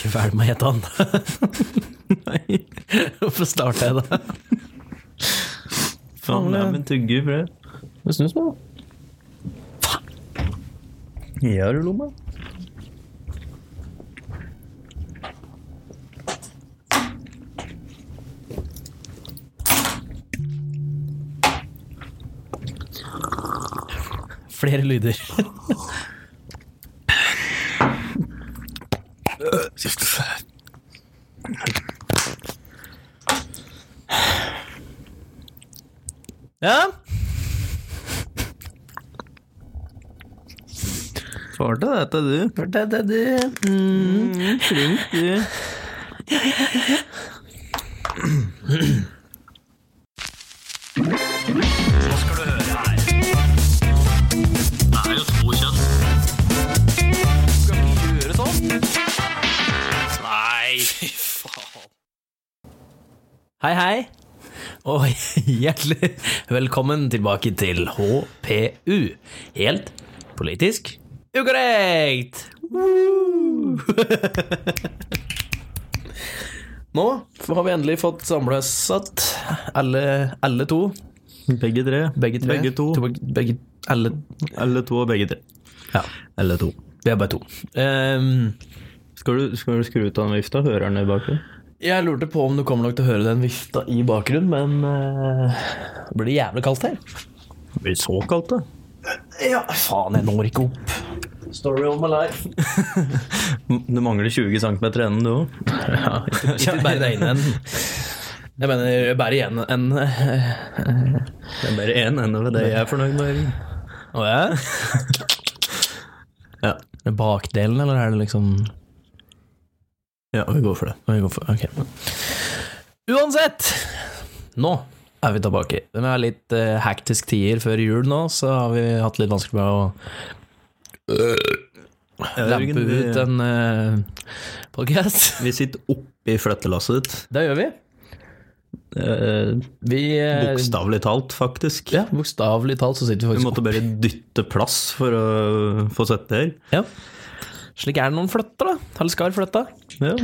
ikke ferdig med å gjette han. Nei. Hvorfor starter jeg da? Faen, det er min tugge, for Det snus på. Ja, du lomma. Flere lyder. Ja, Til dette, du. Svarte dette, du. Mm. Flink, du. Skal du høre her? Det er jo to kjønn. Skal ikke gjøre sånn? Nei, fy faen. Hei, hei. Og hjertelig velkommen tilbake til HPU. Helt politisk ukorrekt! Nå har vi endelig fått samles igjen, alle, alle to. Begge tre. Begge tre. Begge to. Begge, alle Alle to og begge tre. Ja, Eller to. vi er bare to. Um, Skal du, skal du skru ut av den vifta? Hører den i bakgrunnen? jeg lurte på om du kommer nok til å høre den vifta i bakgrunnen, men Blir det blir jævlig kaldt her. Det blir så kaldt, det. Ja, faen, jeg når ikke opp. Story of my life. Du mangler 20 cm enden, du òg. Ja, ikke bare den ene enden. Jeg mener bare én en Det er bare én ende ved det jeg er fornøyd med. Å ja? Ja. Bakdelen, eller er det liksom ja, vi går for det. Vi går for, Ok. Uansett, nå er vi tilbake. Det er litt uh, hektisk tider før jul nå, så har vi hatt litt vanskelig med å lampe ut en uh, podcast. vi sitter oppi flyttelasset ditt. Det gjør vi. Uh, Vi uh, Bokstavelig talt, faktisk. Ja, bokstavelig talt så sitter vi faktisk Vi måtte bare dytte plass for å få sett det her. Ja. Slik er det når man flytter, da. Eller skal flytte. Ja.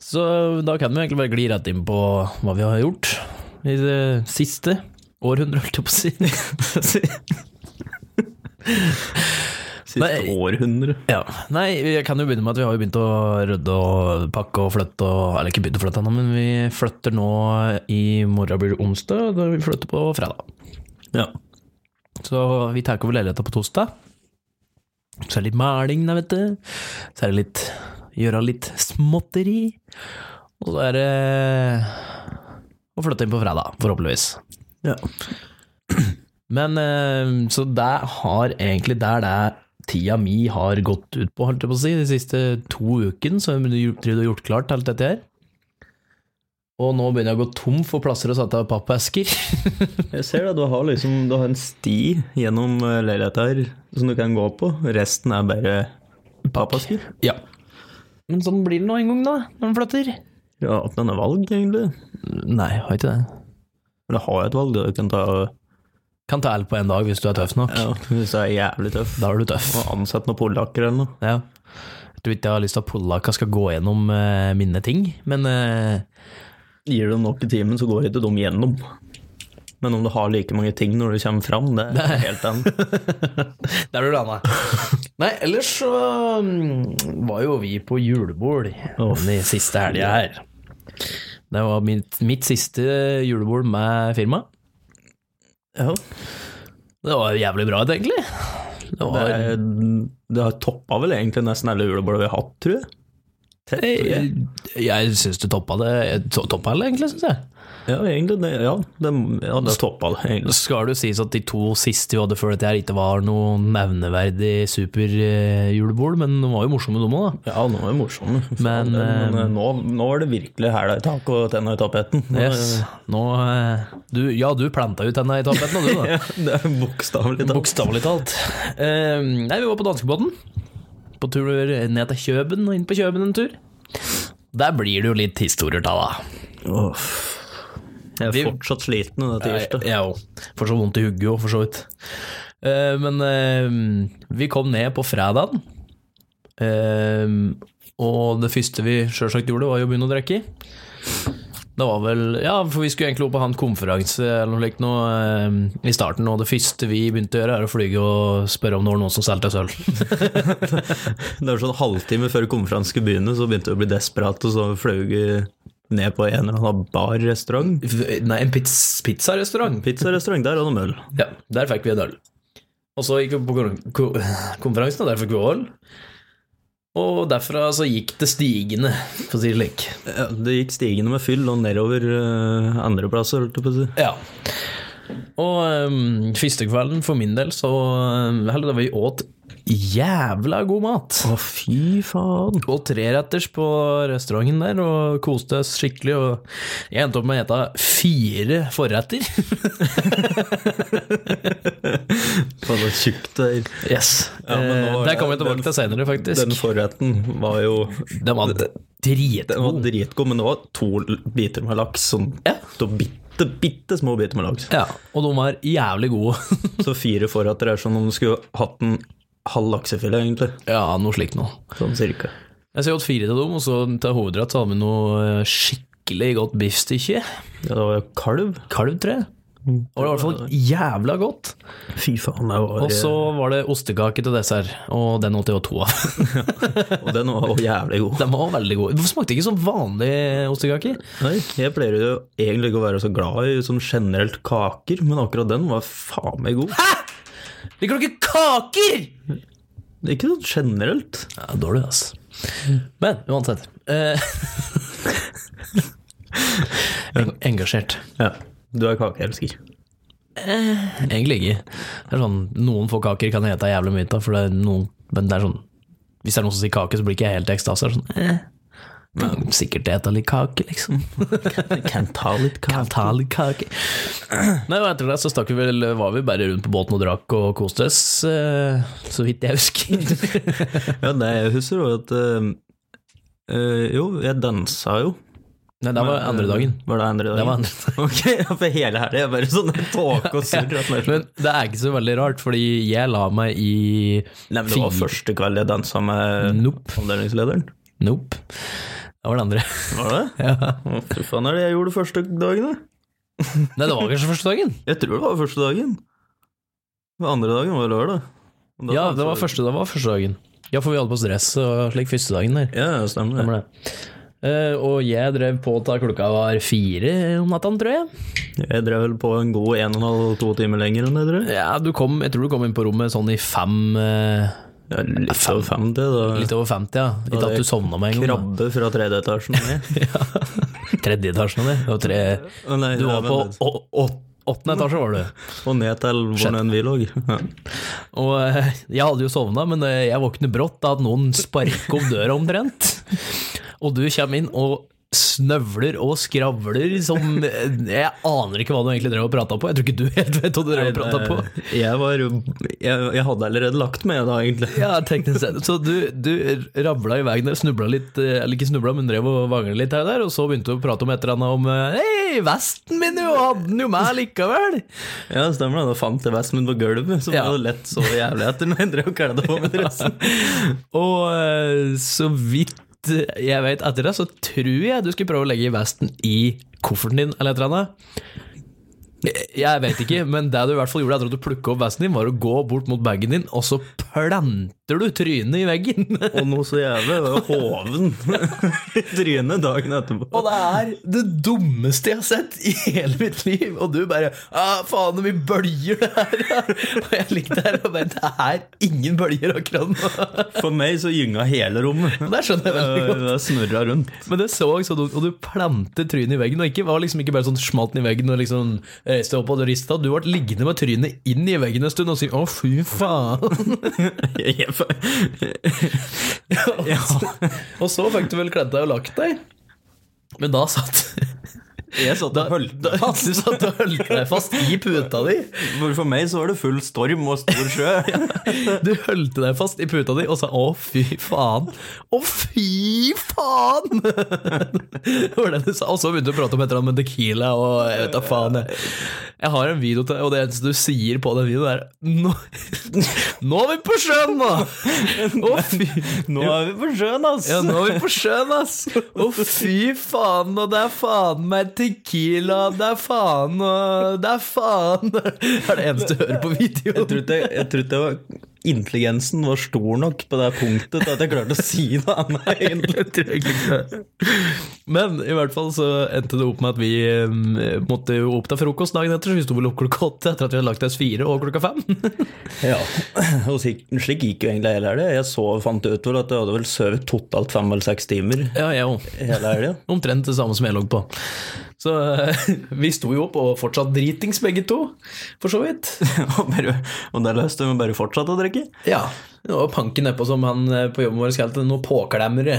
Så da kan vi egentlig bare gli rett inn på hva vi har gjort i det siste århundret, holdt jeg på å si. Siste Nei. århundre. Ja. Nei, jeg kan jo begynne med at vi har jo begynt å rydde og pakke og flytte og Eller ikke begynt å flytte ennå, men vi flytter nå i morgen blir det onsdag, da vi flytter på fredag. Ja. Så vi tar over leiligheta på torsdag. Så er det litt maling der, vet du. Så er det litt Gjøre litt småtteri. Og så er det å flytte inn på fredag, forhåpentligvis. ja. Men eh, så der har egentlig der det tida mi har gått ut på, holdt jeg på å si, de siste to ukene, så har jeg og gjort klart alt dette her. Og nå begynner jeg å gå tom for plasser å sette pappesker. Jeg ser det, du har liksom du har en sti gjennom leiligheter leiligheta her som du kan gå på. Resten er bare pappesker. ja. Men sånn blir det nå en gang, da, når man flytter. Ja, at den er valg, egentlig. Nei, har ikke det. Men det har jo et valg, du kan ta Kan ta L på en dag hvis du er tøff nok. ja, Hvis du er jævlig tøff. Da er du tøff. Og ansett noen polakker eller noe. Ja. Jeg tror ikke jeg har lyst til at polakker skal gå gjennom uh, mine ting, men uh, Gir du dem nok i timen, så går ikke de gjennom. Men om du har like mange ting når du kommer fram, det er helt annet. Der blir du landa. Nei, ellers så mm, var jo vi på julebord de siste helga her. Det var mitt, mitt siste julebord med firma. Ja. Det var jævlig bra, egentlig. Det Det, var det, det har toppa vel egentlig nesten alle julebord vi har hatt, tror jeg. Jeg, jeg syns du toppa det to- Toppa det, egentlig, syns jeg. Ja, egentlig. Det, ja, det, ja, det toppa det. egentlig. Skal det jo sies at de to siste vi hadde før dette her, ikke var noe nevneverdig superjulebord, men de var jo morsomme, de òg, da. Ja, de var det morsomme. Men, men eh, eh, nå, nå er det virkelig hæla i tak og tenna i tapeten. Nå Yes. Nå eh, du, Ja, du planta jo tenna i tapeten, du, da. Det er bokstavelig talt. Bokstavelig talt. Uh, nei, vi var på danskebåten. På tur ned til Kjøben og inn på Kjøben en tur. Der blir det jo litt historier av, da. Åh. Jeg Vi- er fortsatt sliten denne tirsdag. Jeg òg. Får så vondt i òg, for så vidt. Uh, men uh, vi kom ned på fredagen. Uh, og det første vi sjølsagt gjorde, var jo å begynne å drikke. Det var vel Ja, for vi skulle egentlig opp og ha en konferanse eller noe slikt nå i starten, og det første vi begynte å gjøre, er å flyge og spørre om det var noen som solgte øl. Det var sånn halvtime før konferansen skulle begynne, så begynte vi å bli desperat, og så fløy vi ned på en eller annen bar-restaurant. Nei, en pizz, pizzarestaurant. Pizzarestaurant, der og noe øl. Ja, der fikk vi en øl. Og så gikk vi på konferansen, og der fikk vi øl. Og derfra så gikk det stigende, for å si det slik. Ja, det gikk stigende med fyll og nedover uh, andreplasser, holdt jeg på å si. Ja. Og um, første kvelden for min del, så um, Eller da vi åt jævla god mat. Å, fy faen. Og treretters på restauranten der, og koste oss skikkelig. Og jeg endte opp med å ete fire forretter. Faen, så tjukt det er. Yes. Ja, nå Eh, er det kommer den- tilbake til senere, faktisk. Den forretten var jo Den var Den var dritgod. dritgod, men det var to biter med laks. Sånn Ja. to bitte, bitte små biter med laks. Ja, og de var jævlig gode. Så fire forretter er som om du skulle hatt en halv laksefilet, egentlig. ja, noe slikt noe. Sånn cirka. Jeg har åt fire til dem, og så til hovedrett så hadde vi noe eh, skikkelig godt biffstykke. Ja, det var jo kalv. Kalv, tror jeg. Og det var i hvert fall jævla godt. Fy faen, det var Og så var det ostekake til dessert, og den åt jeg jo to av. Og den var også jævlig god. Den var veldig god. Det smakte ikke som vanlig ostekake. Nei, jeg pleier jo egentlig ikke å være så glad i sånn generelt kaker, men akkurat den var faen meg god. Liker du ikke kaker?! Det er ikke sånn generelt. Ja, dårlig, altså. Men uansett. Eh, en- engasjert. Ja, du er kakeelsker. Egentlig ikke. Det er sånn, Noen få kaker kan jeg ete jævlig mye av, for det er noen Men det er sånn Hvis det er noen som sier kake, så blir ikke jeg helt i ekstase. Sånn, eh, kan sikkert ete litt kake, liksom. Kan ta litt Kan ta litt kake. Nei, og etter det så stakk vi vel Var vi bare rundt på båten og drakk og koste oss, eh, så vidt jeg husker. Ja, det jeg husker jo at eh, Jo, jeg dansa jo. Nei, det var andre dagen. Var det andre dagen? Det var andre Ok, ja, for hele helga er bare sånn tåke og surr. ja, Men det er ikke så veldig rart, fordi jeg la meg i Nei, men det var første kveld jeg dansa med Nope. avdelingslederen. Nope. Det var det andre. Var det? Ja. Å, fy faen, er det jeg gjorde første dagen, da? Nei, det var kanskje første dagen. Jeg tror det var første dagen. Den andre dagen var lørdag. Da Ja, det var første, det var første dagen. Ja, for vi hadde på oss dress og slik første dagen der. Ja, stemmer. Stemmer det. Uh, og jeg drev på til klokka var fire om natta, tror jeg. Jeg drev vel på en god en og en halv, to timer lenger enn det, tror jeg. Ja, du kom, jeg tror du kom inn på rommet sånn i fem eh, Ja, litt over fem til, da. Litt over 50, ja. Litt at du sovna med en gang. Krabbe fra tredje etasjen ned. Tredje etasjen av Du Og tre, oh, nei, du var på åttende etasje, var du. Og ned til hvor enn vi lå. Og eh, jeg hadde jo sovna, men eh, jeg våkner brått av at noen sparker opp døra omtrent. Og du kommer inn og snøvler og skravler som eh, Jeg aner ikke hva du egentlig drev og prata på. Jeg tror ikke du helt vet hva du drev og prata på. Jeg, var, jeg, jeg hadde allerede lagt meg da, egentlig. Ja, teknisk sett. Så du, du rabla i veien der, snubla litt, eh, eller ikke snubla, men drev og vangla litt her og der, og så begynte du å prate om et eller annet om eh, Hei, vesten min jo, hadde den jo med likevel! Ja, stemmer det. Da fant jeg vesten min på gulvet, som Ja. var lett så jævlig etter når jeg drev og kledde på med dressen. Og så vidt jeg vet etter det, så tror jeg du skulle prøve å legge vesten i kofferten din, eller et eller annet. Jeg vet ikke, men det du i hvert fall gjorde etter at du plukka opp vesten din, var å gå bort mot bagen din, og så planter du trynet i veggen. Og noe så jævlig. Hoven i trynet dagen etterpå. Og det er det dummeste jeg har sett i hele mitt liv. Og du bare ah, 'Faen, så mye bølger det her!' Og jeg likte der og bare 'Det er ingen bølger akkurat nå'. For meg så gynga hele rommet. Det skjønner jeg veldig godt. Det snurra rundt. Men det så så dumt. og du plantet trynet i veggen, og ikke var liksom ikke bare sånn smalt i veggen og liksom reiste opp og rista. Du ble liggende med trynet inn i veggen en stund og si 'Å, fy faen'. Jeg, og så fikk du vel kledd deg og lagt deg. Men da satt Jeg satt og holdt Da, du satt og holdt deg fast i puta di. For meg så var det full storm og stor sjø. Du holdt deg fast i puta di og sa 'å, fy faen'. Å, fy faen! Det var det du sa. Og så begynte du å prate om et eller annet med tequila og jeg vet da faen. Jeg, jeg har en video til deg, og det eneste du sier på den videoen, er nå, nå er vi på sjøen, nå! Å, fy Nå er vi på sjøen, ass! Ja, nå er vi på sjøen, ass! Å, fy faen, og det er faen meg tequila, det er faen og Det er faen! Det er det eneste du hører på video. Jeg tror ikke, jeg tror ikke var, intelligensen var stor nok på det punktet til at jeg klarte å si noe annet, egentlig. Men i hvert fall så endte det opp med at vi eh, måtte jo opp til frokost dagen etter, så vi sto vel opp klokka åtte etter at vi hadde lagt oss fire og klokka fem. Ja, og slik, slik gikk jo egentlig hele helga. Jeg så, fant ut vel at jeg hadde vel sovet totalt fem eller seks timer Ja, jeg òg. hele helga. Omtrent det samme som jeg lå på. Så eh, vi sto jo opp og fortsatt dritings begge to, for så vidt. Og, bare- og løste vi bare fortsatte å drikke. Ja. Det var panken nedpå som han eh, på jobben vår kalte noe påklemmere.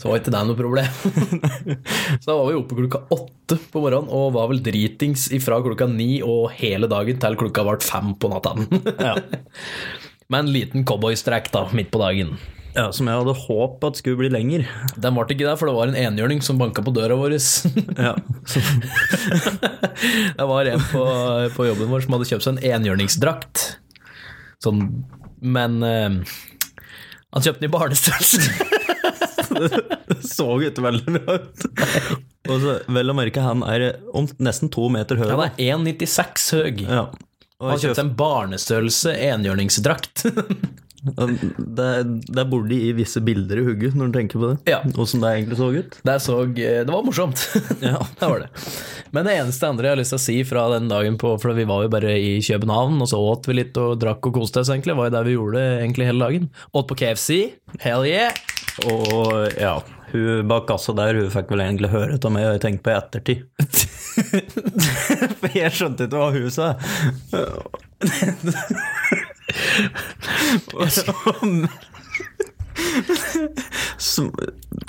Så var ikke det noe problem. Så da var vi oppe klokka åtte på morgenen og var vel dritings ifra klokka ni og hele dagen til klokka ble fem på natta. Ja. Med en liten cowboystrekk da, midt på dagen. ja, Som jeg hadde håpet at skulle bli lenger. Den ble ikke der, for det var en enhjørning som banka på døra vår. Ja. Det var en på, på jobben vår som hadde kjøpt seg en enhjørningsdrakt. Sånn, men eh, han kjøpte den i barnestørrelse. Det så ikke veldig bra ut. Og så, vel å merke, han er om, nesten to meter høy. Han er 1,96 høy. Ja. Han kjøpte seg en barnestørrelse enhjørningsdrakt. det, det er borti i visse bilder i hugget når du tenker på det. Ja. Åssen det egentlig så ut. Det, så, det var morsomt. Ja. det var det. Men det eneste andre jeg har lyst til å si fra den dagen på For vi var jo bare i København, og så åt vi litt og drakk og koste oss, egentlig. Det var jo det vi gjorde egentlig hele dagen. Åt på KFC. Hell yeah! Og ja, hun bak kassa der, hun fikk vel egentlig høre av meg, og jeg tenkte på i ettertid. For jeg skjønte ikke hva hun sa.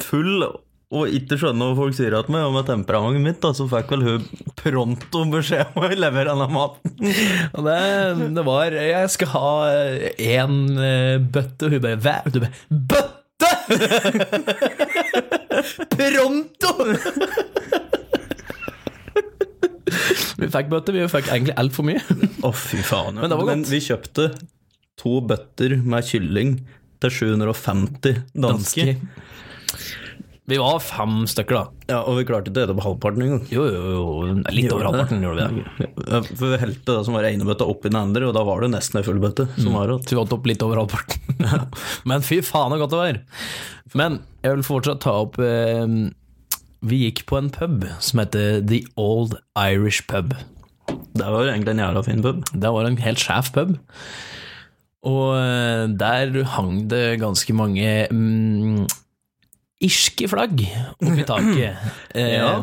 Full og ikke skjønner hva folk sier til meg, og med temperamentet mitt, da, så fikk vel hun pronto beskjed om å levere denne maten. Og det, det var Jeg skal ha én bøtte, og hun bare Hva? Du bare Bøtte! Pronto! vi fikk bøtter, vi fikk egentlig altfor mye. Å, fy faen. Men det var godt. vi kjøpte to bøtter med kylling til 750 danske. Vi var fem stykker, da. Ja, og vi klarte ikke å ete på halvparten engang. Jo, jo, jo. Litt over halvparten gjorde vi det. Ja, For vi helte det som var ene bøtta oppi den andre, og da var det nesten ei full bøtte. Som var igjen. Så vi holdt opp litt over halvparten. Men fy faen, så godt det var. Men jeg vil fortsatt ta opp eh, Vi gikk på en pub som heter The Old Irish Pub. Det var egentlig en jævla fin pub. Det var en helt sjef pub. Og eh, der hang det ganske mange mm, irske flagg oppi taket. Eh, Ja.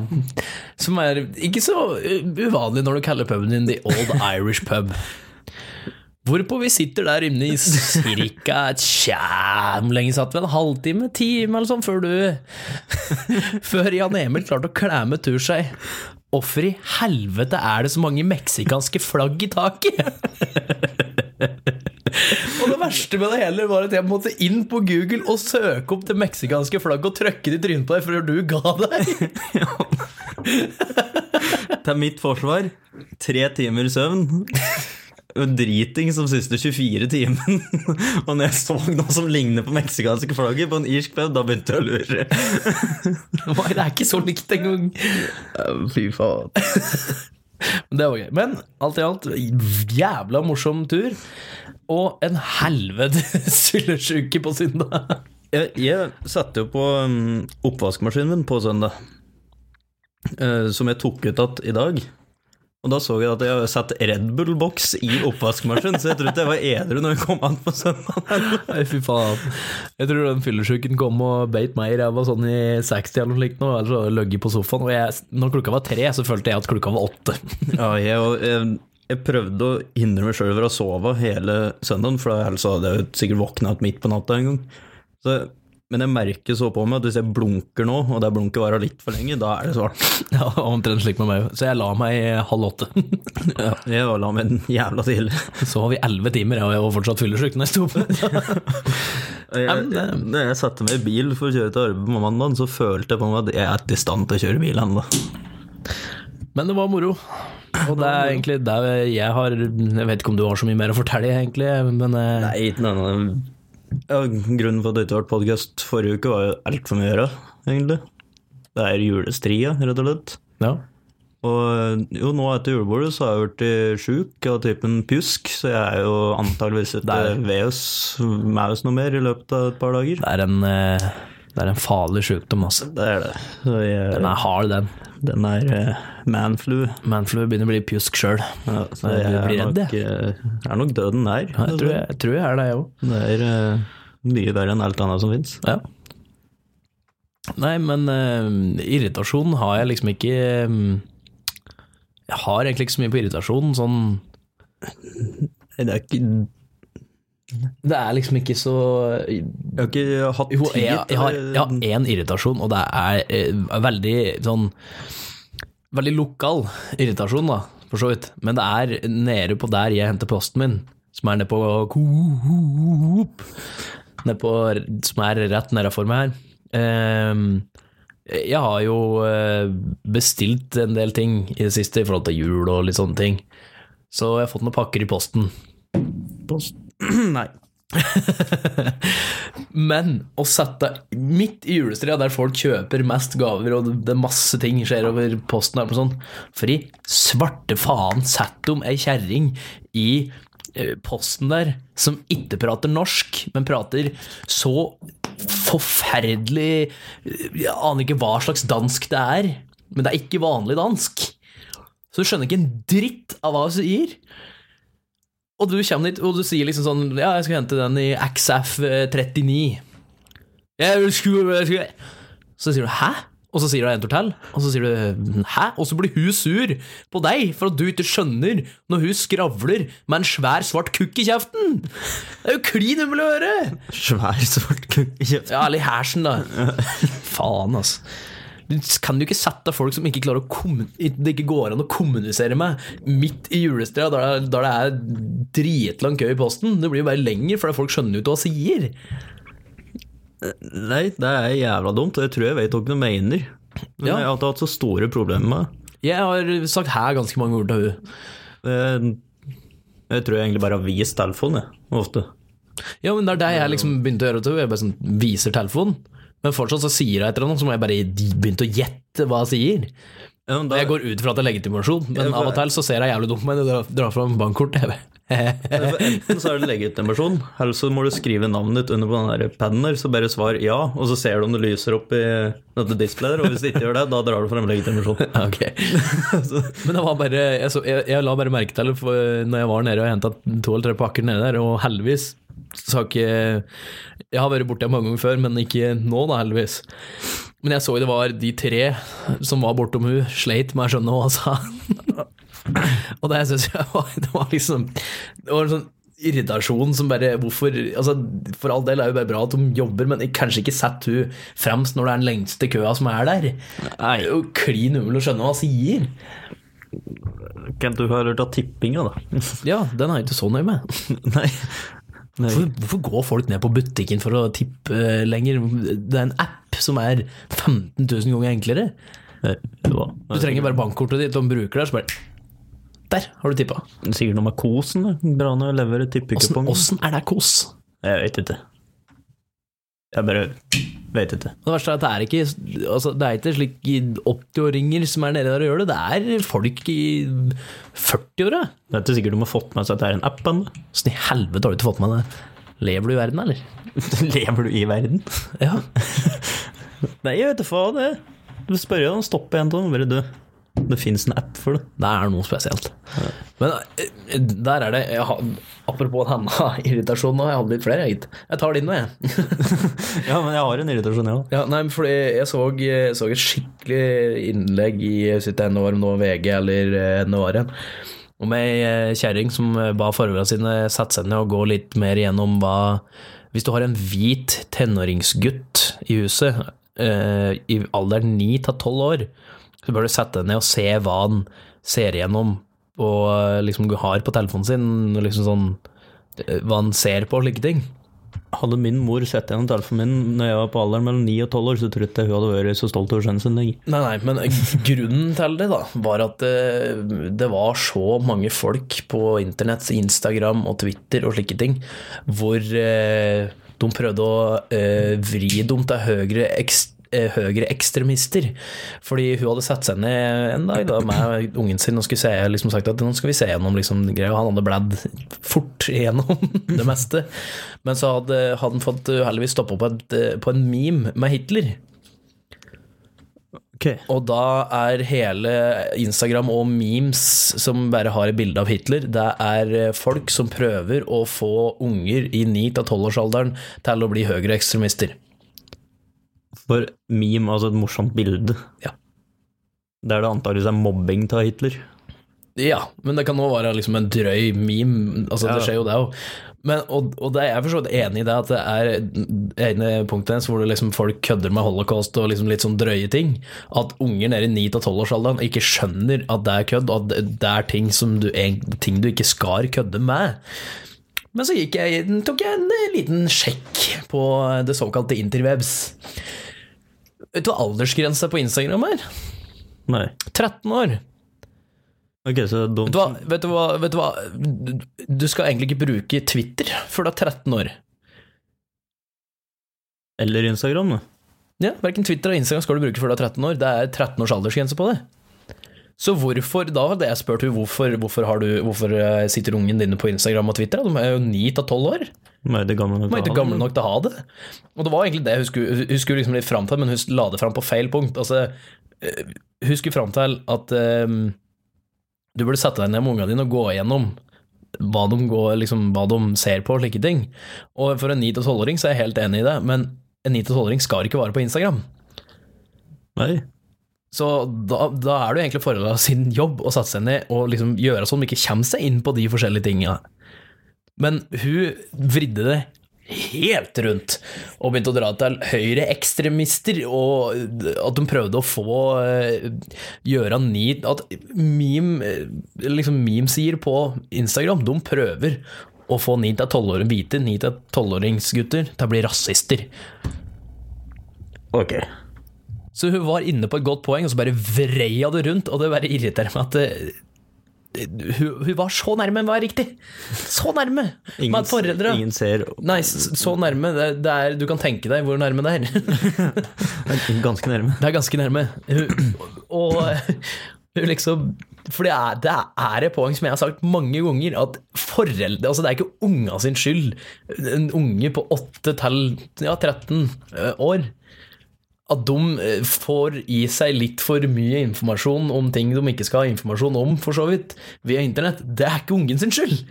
Som er ikke så uh, uvanlig når du kaller puben din The Old Irish Pub. Hvorpå vi sitter der inne i cirka et Hvor lenge satt vi? En halvtime? Time eller sånn, før du Før Jan Emil klarte å klemme tur seg. Hvorfor i helvete er det så mange meksikanske flagg i taket? Og det verste med det hele var at jeg måtte inn på Google og søke opp det meksikanske flagget og trykke det i trynet på deg før du ga deg. Til mitt forsvar, tre timer søvn. Driting som siste 24 timen. Og når jeg så noe som ligner på meksikanske flagget på en irsk pub, da begynte jeg å lure. Nei, det er ikke så likt engang. Fy faen. Men det var gøy. Men alt i alt, jævla morsom tur. Og en helvetes sylesjuke på søndag. Jeg, jeg satte jo på um, oppvaskmaskinen min på søndag, eh, som jeg tok ut igjen i dag. Og da så jeg at jeg hadde satt Red Bull-boks i oppvaskmaskinen, så jeg trodde jeg var edru når jeg kom an på søndag. Nei, fy faen. Jeg tror den fyllesyken kom og beit meg i ræva sånn i 60 eller noe slikt, nå, eller så løgge på sofaen. Og jeg, når klokka var tre, så følte jeg at klokka var åtte. Ja, jeg, jeg, jeg prøvde å hindre meg sjøl fra å sove hele søndagen, for ellers hadde jeg sikkert våkna midt på natta en gang. Så Men jeg merker så på meg at hvis jeg blunker nå, og det blunket varer litt for lenge, da er det svart. Ja, omtrent slik med meg òg. Så jeg la meg halv åtte. Ja, jeg la meg jævla tidlig. Så var vi elleve timer, og jeg var fortsatt fyllesyk når jeg sto opp. Jeg, når jeg satte meg i bil for å kjøre til arbeid på mandag, så følte jeg på meg at jeg er ikke i stand til å kjøre bil ennå. Men det var moro. Og det er egentlig det jeg har Jeg vet ikke om du har så mye mer å fortelle, egentlig, men eh, Nei, ikke noe ja, Grunnen for at det ikke ble podkast forrige uke, var jo altfor mye å gjøre, egentlig. Det er julestria, rett og slett. ja. Og jo, nå etter julebordet så har jeg blitt sjuk av typen pjusk, så jeg er jo antageligvis ikke ved oss med oss noe mer i løpet av et par dager. Det er en, eh, det er en farlig sykdom, altså. Det er det. Jeg, Den er hard, den. den er uh, manflu. Manflu begynner å bli pjusk sjøl. Ja, så jeg er blir redd, jeg. Det er nok døden nær. Jeg, tror jeg, jeg tror jeg er det, jeg òg. Det er uh, mye verre enn alt annet som fins. Ja. Nei, men uh, irritasjon har jeg liksom ikke um, Jeg har egentlig ikke så mye på irritasjon. Sånn Det er ikke Det er liksom ikke så Jeg har ikke hatt Jo, tid jeg, jeg har jeg har én irritasjon, og det er eh, veldig sånn Veldig lokal irritasjon, da, for så vidt. Men det er nede på der jeg henter posten min, som er nede på Coop. Ned på, som er rett nedafor meg her. Ehm, jeg har jo eh, bestilt en del ting i det siste i forhold til jul og litt sånne ting. Så jeg har fått noen pakker i posten. Post. Nei. Men å sette midt i julestria, der folk kjøper mest gaver, og det er masse ting skjer over posten, og sånn, for i svarte faen setter de ei kjerring i eh, posten der som ikke prater norsk, men prater så forferdelig Jeg aner ikke hva slags dansk det er, men det er ikke vanlig dansk. Så du skjønner ikke en dritt av hva hun sier. Og du kommer dit, og du sier liksom sånn Ja, jeg skal hente den i XF39. Jeg skulle, jeg skulle. Så sier du 'hæ?' Og så sier du en til, og så sier du 'hæ?' Og så blir hun sur på deg for at du ikke skjønner når hun skravler med en svær, svart kukk i kjeften. Det er jo klin umulig å høre! Svær, svart kukk i kjeften. Ja, eller i hersen, da. Faen, altså. Du kan jo ikke sette folk som ikke klarer å det ikke går an å kommunisere med, midt i julestria, da det- er dritlang kø i posten. Det blir jo bare lenger, fordi folk skjønner jo ikke hva sier. Nei, det er jævla dumt, og jeg tror jeg vet hva du mener. Men Ja. jeg har hatt så store problemer med det. Jeg har sagt her ganske mange ord til henne. Jeg tror jeg egentlig bare har vist telefonen, jeg, ofte. Ja, men det er det jeg liksom begynte å gjøre til henne. Jeg bare sånn, viser telefonen. Men fortsatt så sier jeg et eller annet, så må jeg bare begynne å gjette hva jeg sier. Ja, da, Jeg går ut fra at det er legitimasjon, men Ja, av og til så ser jeg jævlig dum ut jeg drar, fram bankkortet. Enten så er det legitimasjon, eller så må du skrive navnet ditt under på den der paden der, så bare svar ja, og så ser du om det lyser opp i dette displayet, og hvis det ikke gjør det, da drar du frem legitimasjon. Ok. Men det var bare jeg, så, jeg, jeg la bare merke til det for når jeg var nede og henta to eller tre pakker nede der, og heldigvis så har ikke Jeg har vært borte mange ganger før, men ikke nå, da, heldigvis. Men jeg så jo det var de tre som var bortom hun sleit med å skjønne hva hun sa. og det syns jeg var, det var liksom Det var en sånn irritasjon som bare Hvorfor altså, For all del er det bare bra at de jobber, men kanskje ikke sett hun fremst når det er den lengste køa som er der. Nei, Det er jo klin umulig å skjønne hva han sier. kan du ha hørt av tippinga, da? Ja, den er jeg ikke så nøye med. Nei. Hvorfor, hvorfor går folk ned på butikken for å tippe eh, lenger? Det er en app som er 15 000 ganger enklere. Du trenger bare bankkortet ditt og bruker det, så bare Der har du tippa. Sikkert noe med kosen. Bra når jeg leverer tippekupongen. tippekupong. åssen er det kos? Jeg vet ikke. Jeg bare vet ikke. Det verste er at det er ikke altså, Det er ikke slik 80-åringer som er nede der og gjør det. Det er folk i 40-åra. Det er ikke sikkert de har fått med seg at det er en app ennå. Åssen i helvete har du ikke fått med det? Lever du i verden, eller? Lever du i verden? Ja. Nei, jeg vet da faen, det. Du spør jo, om stopp en av dem. Bare du. Det fins en app for det. Det er noe spesielt. Men eh, der er det jeg har, Apropos denne irritasjonen, jeg hadde litt flere, jeg. Jeg tar din nå, jeg. Ja, men jeg har en irritasjon, jeg òg. Ja, nei, fordi jeg så, jeg så et skikkelig innlegg i sitt ene år, om var VG eller ene året, om ei kjerring som eh, ba foreldrene sine sette seg ned og gå litt mer gjennom hva Hvis du har en hvit tenåringsgutt i huset eh, i alderen 9 til 12 år, så bør du sette deg ned og se hva han ser igjennom og eh, liksom har på telefonen sin, liksom sånn eh, hva han ser på og slike ting. Hadde min mor sett gjennom telefonen min når jeg var på alderen mellom 9 og 12 år, så tror jeg ikke hun hadde vært så stolt over sønnen sin. Nei, nei, men grunnen til det da, var at det, det var så mange folk på internett, Instagram og Twitter og slike ting, hvor eh, de prøvde å eh, vri dem til høyre ekst høyreekstremister. Fordi hun hadde satt seg ned en dag da, med ungen sin og skulle se, liksom sagt at nå skal vi se gjennom liksom, greia. Han hadde bladd fort gjennom det meste. Men så hadde, hadde han fått heldigvis stoppa på, på en meme med Hitler. Okay. Og da er hele Instagram og memes som bare har et bilde av Hitler, det er folk som prøver å få unger i 9-12-årsalderen til å bli høyreekstremister. For meme, altså et morsomt bilde, Ja. der det antakeligvis er mobbing av Hitler. ja, men det kan òg være liksom en drøy meme. Altså, Ja. Det skjer jo det òg. Men, og, og det er jeg for så vidt enig i det, at det er ene punktet hennes hvor det liksom folk kødder med holocaust og liksom litt sånn drøye ting. At unger nede i 9-12-årsalderen ikke skjønner at det er kødd, og at det er ting, som du, ting du ikke skal kødde med. Men så jeg, tok jeg en liten sjekk på det såkalte interwebs. Vet du hva aldersgrensa på Instagram er? Nei. 13 år. Ok, så de, Vet du, hva, vet, du hva, vet du hva Du skal egentlig ikke bruke Twitter før du er 13 år. Eller Instagram, da. Ja, Verken Twitter eller Instagram skal du bruke før du er 13 år. Det er 13 års aldersgrense på det. Så hvorfor, da hadde jeg spurt henne hvorfor, hvorfor, har du, hvorfor eh, sitter ungen dine på Instagram og Twitter? De er jo ni til 12 år. De er ikke gamle nok er til å ha gamle det. nok til å ha det. Og det var egentlig det hun skulle, hun skulle liksom litt fram til, men hun la det fram på feil punkt. Altså, eh, hun skulle fram til at um, du burde sette deg ned med ungene dine og gå igjennom hva de, går, liksom, hva de ser på og slike ting. Og for en ni til tolvåring så er jeg helt enig i det, men en ni til tolvåring skal ikke være på Instagram. Nei. Så da, da er det jo egentlig forholdet sin jobb å satse seg ned og liksom gjøre sånn at de ikke kommer seg inn på de forskjellige tingene. Men hun vridde det helt rundt og begynte å dra til høyreekstremister, og at de prøvde å få eh, gjøre ni At meme, eh, liksom memesider på Instagram, de prøver å få 9-12-åringer hvite 9-12-åringsgutter til å bli rasister. Ok. Så hun var inne på et godt poeng, og så bare vrei hun det rundt, og det bare irriterer meg at det, det, hun, hun var så nærme med å være riktig! Så nærme! Ingen, foreldre ingen ser Nei, så, så nærme. Det, det er, du kan tenke deg hvor nærme det er. Ganske nærme. Det er ganske nærme. Hun, og hun liksom For det er, det er et poeng som jeg har sagt mange ganger, at foreldre Altså, det er ikke unga sin skyld. En unge på 8 til ja, 13 år at de eh, får i seg litt for mye informasjon om ting de ikke skal ha informasjon om, for så vidt, via internett. Det er ikke ungen sin skyld.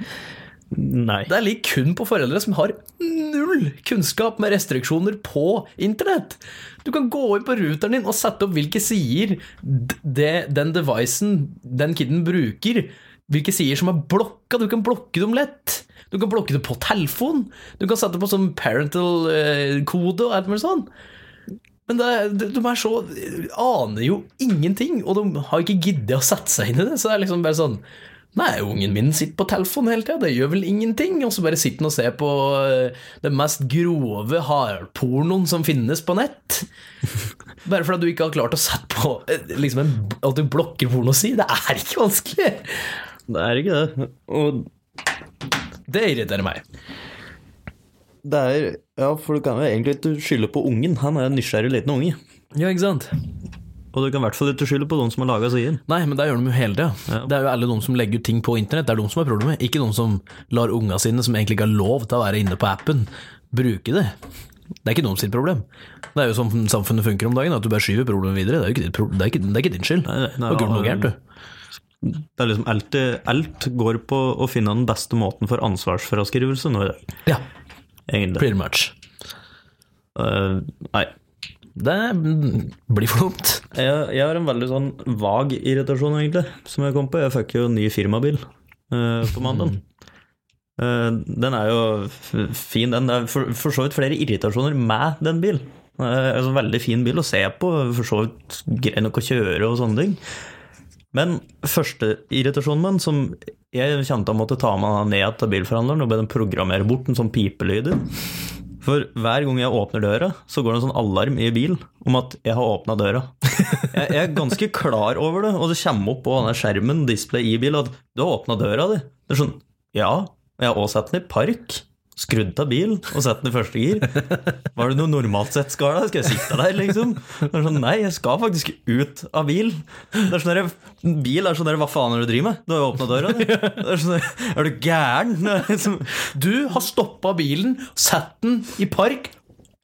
Nei. Det ligger kun på foreldre som har null kunnskap med restriksjoner på internett. Du kan gå inn på routeren din og sette opp hvilke sider det, den devicen den kiden bruker, hvilke sider som er blokka. Du kan blokke dem lett. Du kan blokke det på telefon. Du kan sette på sånn parental eh, kode og alt mulig sånn. Men det, de, de er så aner jo ingenting, og de har ikke giddet å sette seg inn i det. Så det er liksom bare sånn Nei, ungen min sitter på telefonen hele tida, det gjør vel ingenting. Og så bare sitter han og ser på eh, den mest grove hardpornoen som finnes på nett. Bare fordi du ikke har klart å sette på eh, liksom en, at du blokker pornoside. Det er ikke vanskelig! Det er ikke det. Og Det irriterer meg. Det er Ja, for du kan jo egentlig ikke skylde på ungen. Han er en nysgjerrig liten unge. Ja, ikke sant? Og du kan i hvert fall ikke skylde på noen som har laga siden. Nei, men det gjør de jo hele tida. Ja. Det er jo alle de som legger ut ting på internett, det er de som er problemet. Ikke de som lar unga sine, som egentlig ikke har lov til å være inne på appen, bruke det. Det er ikke noen sitt problem. Det er jo sånn samfunnet funker om dagen, at du bare skyver problemet videre. Det er jo ikke, ditt det er ikke, det er ikke din skyld. Nei, nei, nei, gjort noe gærent, du. Det er liksom alt, alt går på å finne den beste måten for ansvarsfraskrivelse nå i dag, Ja, egentlig. pretty much. Uh, nei. Det blir for dumt. Jeg, jeg har en veldig sånn vag irritasjon, egentlig, som jeg kom på. Jeg fikk jo ny firmabil uh, på mandag. Uh, den er jo fin, den. Det er for, for så vidt flere irritasjoner med den bilen. Uh, altså, en veldig fin bil å se på, for så vidt grei nok å kjøre og sånne ting. Men første irritasjonen min, som jeg kjente å måtte ta meg ned til bilforhandleren og be dem programmere bort en sånn pipelyder. For hver gang jeg åpner døra, så går det en sånn alarm i bilen om at jeg har åpna døra. Jeg, jeg er ganske klar over det, og det kommer opp på denne skjermen, display i bilen, at du har åpna døra di. Det er sånn, ja, jeg har også satt den i park. Skrudd av bil og satt den i første gir. Var det noe normalt sett skal da? Skal jeg sitte der, liksom? Sånn, Nei, jeg skal faktisk ut av bil. Det er sånn der, Bil er sånn der, hva faen er det du driver med? Du har jo åpna døra. Er, sånn der, er du gæren? Liksom, Du har stoppa bilen, satt den i park,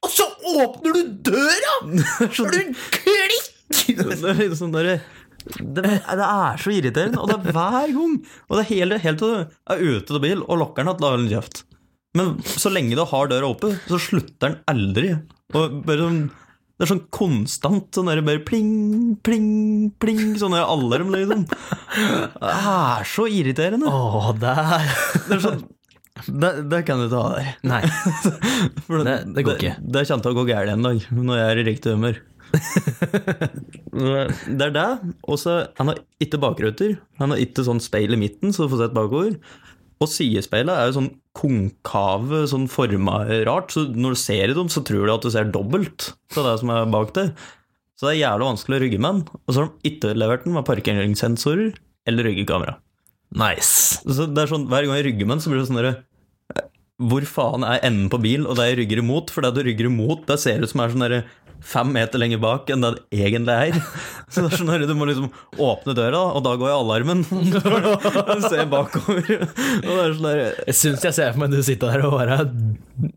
og så åpner du døra! Er du klikk? Det er sånn der, det, det er så irriterende, og det er hver gang. Og det er helt, helt til du er ute av bil og lokker den at la den kjeft. Men så lenge du har døra oppe, så slutter den aldri. Sånn det er sånn konstant sånn der bare pling, pling, pling, sånn der alarm, liksom. Det er så irriterende. Å, der Det er sånn det, det kan du ta av deg. Nei. For Det- det går ikke. Det, det kommer til å gå galt en dag, når jeg er i riktig humør. det er det. Og så Han har ikke bakruter. Han har ikke sånn speil i midten, så du får sett bakover. Og sidespeilet er jo sånn konkave, sånn forma rart, så når du ser i dem, så tror du at du ser dobbelt av det som er bak der. Så det er jævlig vanskelig å rygge med den. Og så har de ikke levert den med parkeringssensorer eller ryggekamera. Nice. Så det er sånn, Hver gang jeg rygger med den, så blir det sånn derre Hvor faen er enden på bil, og det jeg rygger imot? For det du rygger imot, det ser ut som er sånn derre fem meter lenger bak enn det det egentlig er. Så det er sånn at Du må liksom åpne døra, og da går jeg alarmen. Du ser bakover. Og det er sånn der, Jeg syns jeg ser for meg du sitter der og bare er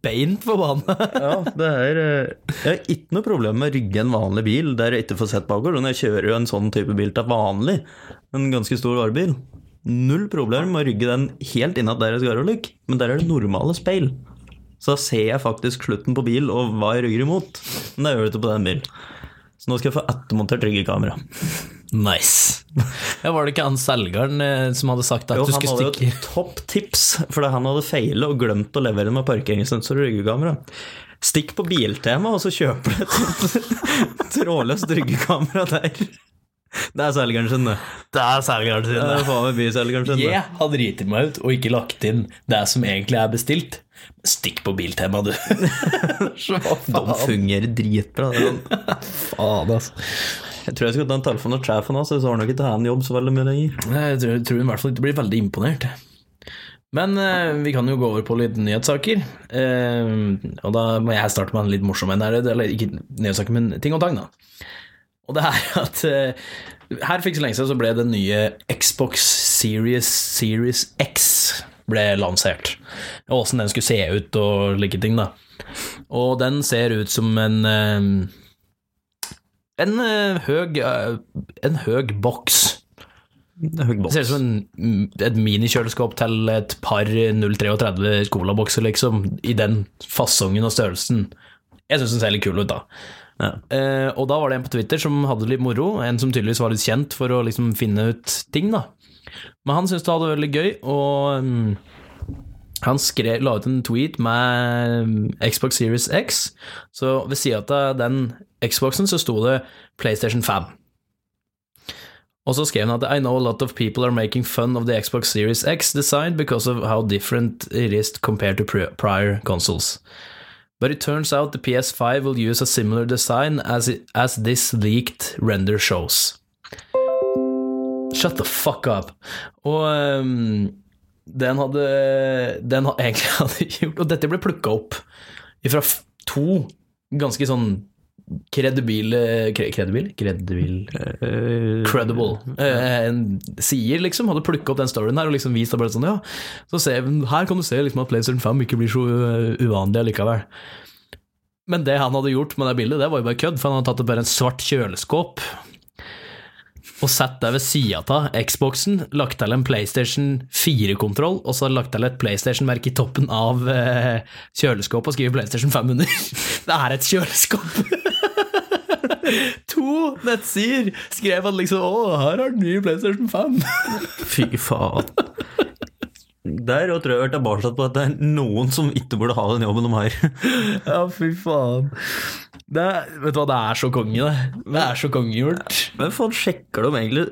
beint forbanna. Ja, det er eh, Jeg har ikke noe problem med å rygge en vanlig bil der jeg ikke får sett bakover. Når jeg kjører jo en sånn type bil til vanlig, en ganske stor varebil, null problem med å rygge den helt innad der jeg skal være, men der er det normale speil. Så ser jeg faktisk slutten på bil og hva jeg rygger imot. Men det gjør det ikke på den bilen. Så nå skal jeg få ettermontert ryggekamera. Nice. Ja, var det ikke han selgeren eh, som hadde sagt at Jo, du han skulle hadde jo stikke et topp tips, fordi han hadde feilet og glemt å levere med parkeringssensor og ryggekamera. Stikk på Biltema, og så kjøper du et trådløst ryggekamera der. Det er selgeren sin, det. Det er selgeren sin. Det faen meg byselgeren sin. Jeg har driti meg ut og ikke lagt inn det som egentlig er bestilt. Stikk på Biltema, du. Så faen. De fungerer dritbra. faen altså. Jeg tror jeg skal ta en telefon til sjefen hans, så har nok ikke han jobb så veldig mye lenger. Jeg tror, tror i hvert fall ikke blir veldig imponert. Men eh, vi kan jo gå over på litt nyhetssaker. Eh, og da må jeg starte med en litt morsom en. Eller ikke nyhetssaker, men ting og tang, da. Og det er at eh, her for ikke så lenge siden så ble den nye Xbox Series, Series X ble lansert. Og åssen den skulle se ut og like ting, da. Og den ser ut som en eh, en eh, høg eh, En høg boks. Det er ser ut som en, et minikjøleskap til et par 033 colabokser, liksom, i den fasongen og størrelsen. Jeg syns den ser litt kul ut, da. Ja. Eh, og da var det en på Twitter som hadde litt moro, en som tydeligvis var litt kjent for å liksom finne ut ting, da. Men han syntes det hadde vært veldig gøy, og um, han skrev, la ut en tweet med Xbox Series X, så ved sida av den Xboxen så sto det PlayStation 5. Og så skrev han at I know a lot of people are making fun of the Xbox Series X design because of how different it is compared to prior consoles. But it turns out the PS5 will use a similar design as, it, as this leaked render shows. Shut the fuck up. Og um, den hadde Den hadde egentlig hadde gjort Og dette ble plukka opp fra to ganske sånn kredibile kre- Kredibil? Kredibil uh, Credible. Uh, en sier liksom, hadde plukka opp den storyen her og liksom vist det bare sånn, ja, så ser, her kan du se liksom at PlayStation 5 ikke blir så uh, uvanlig likevel. Men det han hadde gjort med det bildet, det var jo bare kødd, for han hadde tatt det bare en svart kjøleskåp og satt deg ved sida av Xboxen, lagt til en PlayStation 4-kontroll, og så lagt til et PlayStation-merke i toppen av eh, kjøleskapet og skrevet PlayStation 5 under. Det er et kjøleskap! to nettsider skrev at liksom Å, her er den nye PlayStation 5. Fy faen. Der og tror jeg vi er tilbake på at det er noen som ikke burde ha den jobben de har. ja, fy faen. Det, vet du hva, det er så konge, det. Det er så kongegjort. Men faen, sjekker de egentlig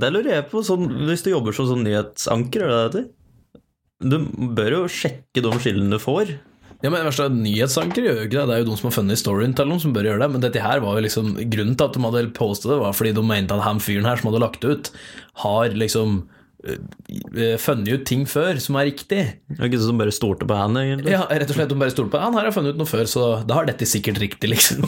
Det lurer jeg på, sånn, hvis du jobber som sånn nyhetsanker, er det det heter? Du bør jo sjekke de skillene du får. Ja, men verst er Nyhetsanker gjør jo ikke det. Det er jo de som har funnet storyen til noen som bør gjøre det. Men dette her var jo liksom grunnen til at de hadde postet det, var fordi de mente at han fyren her som hadde lagt det ut, har liksom funnet ut ting før som er riktig. Det er ikke sånn som bare stolte på henne, egentlig. Ja, rett og slett de bare stolte på Han her har funnet ut noe før, så da har dette sikkert riktig, liksom.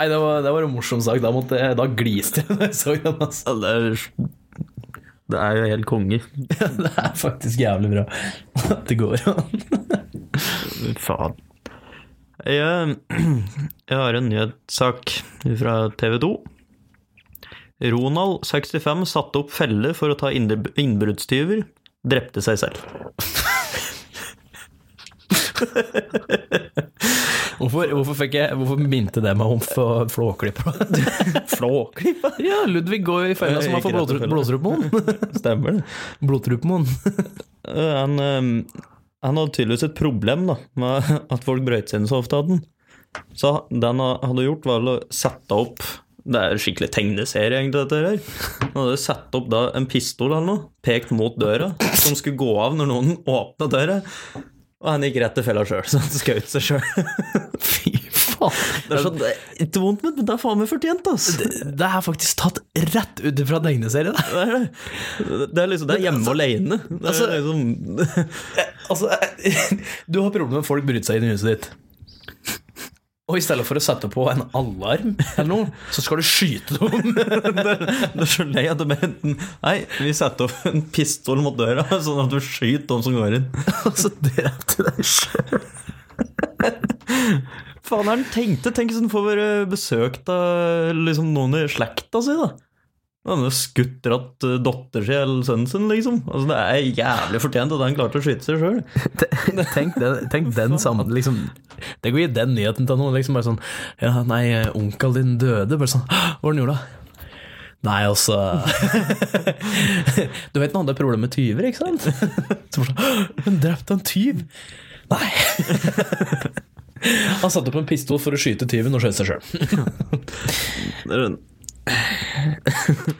Nei, det var, det var en morsom sak. Da, måtte jeg, da gliste jeg da jeg så den. Altså. Det er, det er jo helt konge. Det er faktisk jævlig bra at det går an. Faen. Jeg, jeg har en nyhetssak fra TV 2. Ronald, 65, satte opp felle for å ta innbr- innbruddstyver. Drepte seg selv. Hvorfor, hvorfor, fikk jeg, hvorfor minte det meg om for Flåklypa? Flåklypa? Ja, Ludvig går i fella som og blodtrup- blodtrupmoen. Stemmer det. Blodtrupmoen. Eh, Han, eh, han hadde tydeligvis et problem da, med at folk brøt seg inn så ofte. Hadde. han. Så det han hadde gjort, var å sette opp Det er skikkelig tegneserie, egentlig, dette her. Han hadde satt opp da en pistol eller noe, pekt mot døra, som skulle gå av når noen åpna døra. Og han gikk rett til fella sjøl, så han skjøt seg sjøl. Fy faen. Det er så det ikke vondt, men det er faen meg fortjent, ass. Det er faktisk tatt rett ut fra tegneserien. Det er, det. det er liksom Det er hjemme altså, Det er Altså- liksom Altså, du har problemer med folk bryter seg inn i huset ditt. Og i stedet for å sette på en alarm eller noe, så skal du skyte dem. Det er så lei at de enten Nei, vi setter opp en pistol mot døra, sånn at du skyter dem som går inn. Og så drepte deg sjøl. Faen er han tenkte? Tenk hvis han får besøkt av liksom noen i slekta si, da. Han har skutt dratt eh, datter si eller sønnen sin, liksom. Altså, det er jævlig fortjent at han klarte å skyte seg sjøl. Tenk den, tenk den sammen, liksom. Tenk å gi den nyheten til noen. Liksom bare sånn Ja, nei, onkelen din døde. Bare sånn Hva var det han gjorde, da? Nei, altså Du vet når det er problem med tyver, ikke sant? Så sånn Hun drepte en tyv! Nei. Han satte opp en pistol for å skyte tyven og skjøt seg sjøl.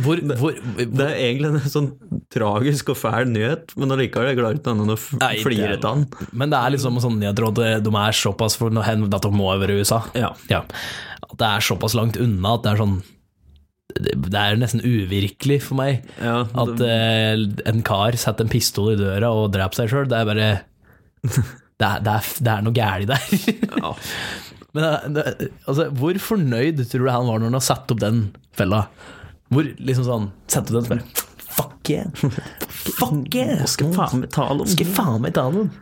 Hvor, hvor, Det er egentlig en sånn tragisk og fæl nyhet, men allikevel klarer ikke han å f- Nei, flire til han. Men det er liksom sånn jeg tror det- de er såpass for at de må over USA. Ja. At det er såpass langt unna at det er sånn Det det er nesten uvirkelig for meg Ja, at eh, en kar setter en pistol i døra og dreper seg sjøl. Det er bare det er, det, er, det er noe galt der. Ja. Men det, det, altså, hvor fornøyd tror du han var når han har satt opp den fella? Hvor liksom sånn Sette opp den og Fuck yeah! Fuck yeah! Skal faen meg ta noen. Skal faen meg ta noen.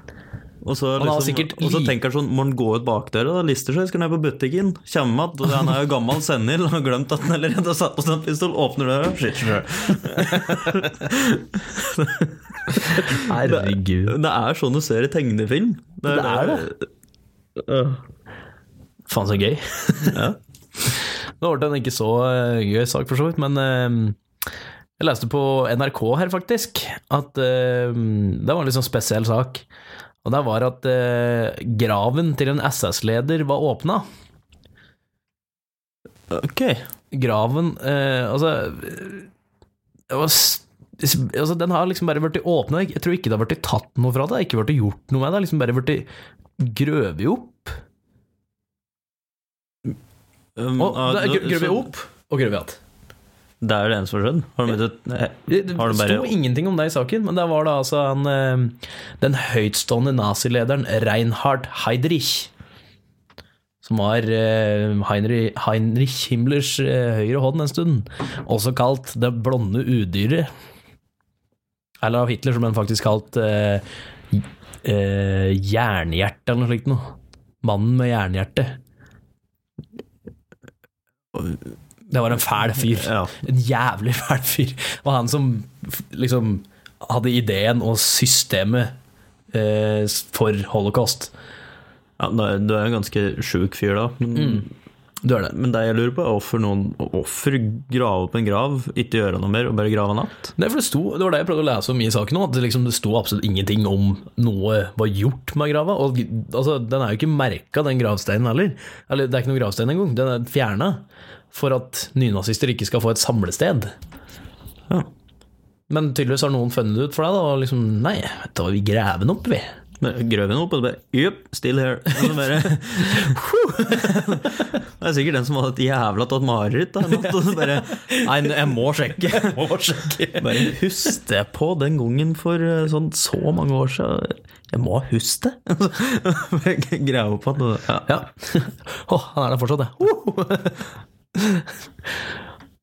Og så, liksom, og så tenker han sånn, må han gå ut bakdøra, da lister seg, skal ned på butikken, kommer att, og han er jo gammel senil og har glemt at han allerede har satt på seg pistol, åpner døra, shit. Herregud. Det er sånn du ser i tegnefilm. Det er det Øh, Faen, så gøy. Ja. Nå ble det en ikke så eh, gøy sak, for så vidt, men eh, jeg leste på NRK her, faktisk, at eh, det var en litt sånn spesiell sak. Og det var at eh, graven til en SS-leder var åpna. Ok. Graven Altså var Altså, den har liksom bare blitt åpna. Jeg tror ikke det har blitt tatt noe fra det. Ikke blitt gjort noe med det. Liksom bare blitt grøvet opp. Um, Og, ja, det er grøvet opp og Grøve att. Det er det eneste som har skjedd. Har du begynt å Det, det Har du bare- sto ingenting om det i saken, men det var da altså han, eh, den høytstående nazilederen Reinhard Heydrich, som var eh, Heinrich, Heinrich Himmlers eh, høyre hånd en stund, også kalt det blonde udyret. Eller av Hitler, som han faktisk kalt eh, eh, jernhjerte, eller noe slikt noe. Mannen med jernhjerte. Det var en fæl fyr. Ja. En jævlig fæl fyr. Det var han som liksom hadde ideen og systemet eh, for holocaust. Ja, du er- en ganske sjuk fyr, da. Men Du er det. Men det jeg lurer på, er hvorfor noen offer graver opp en grav, ikke gjøre noe mer, og bare grave natt? Det, er det, sto, det var det jeg prøvde å lese om i saken nå, at det, liksom, det sto absolutt ingenting om noe var gjort med grava. Og, altså, den er jo ikke merka, den gravsteinen heller. Eller det er ikke noen gravstein engang, den er fjerna. For at nynazister ikke skal få et samlested. Ja. Men tydeligvis har noen funnet det ut for deg, da, og liksom Nei, da vil vi grave den opp, vi. Grøv den opp, og bare Yep, still here. Og bare, det er sikkert den som hadde et jævla tatt mareritt. bare Nei, jeg må sjekke. Må sjekke. Bare husk det på den gangen for eh, sånn så mange år siden. Jeg må huske det. Grave opp og- Ja. Ja. Oh, han er der fortsatt, ja.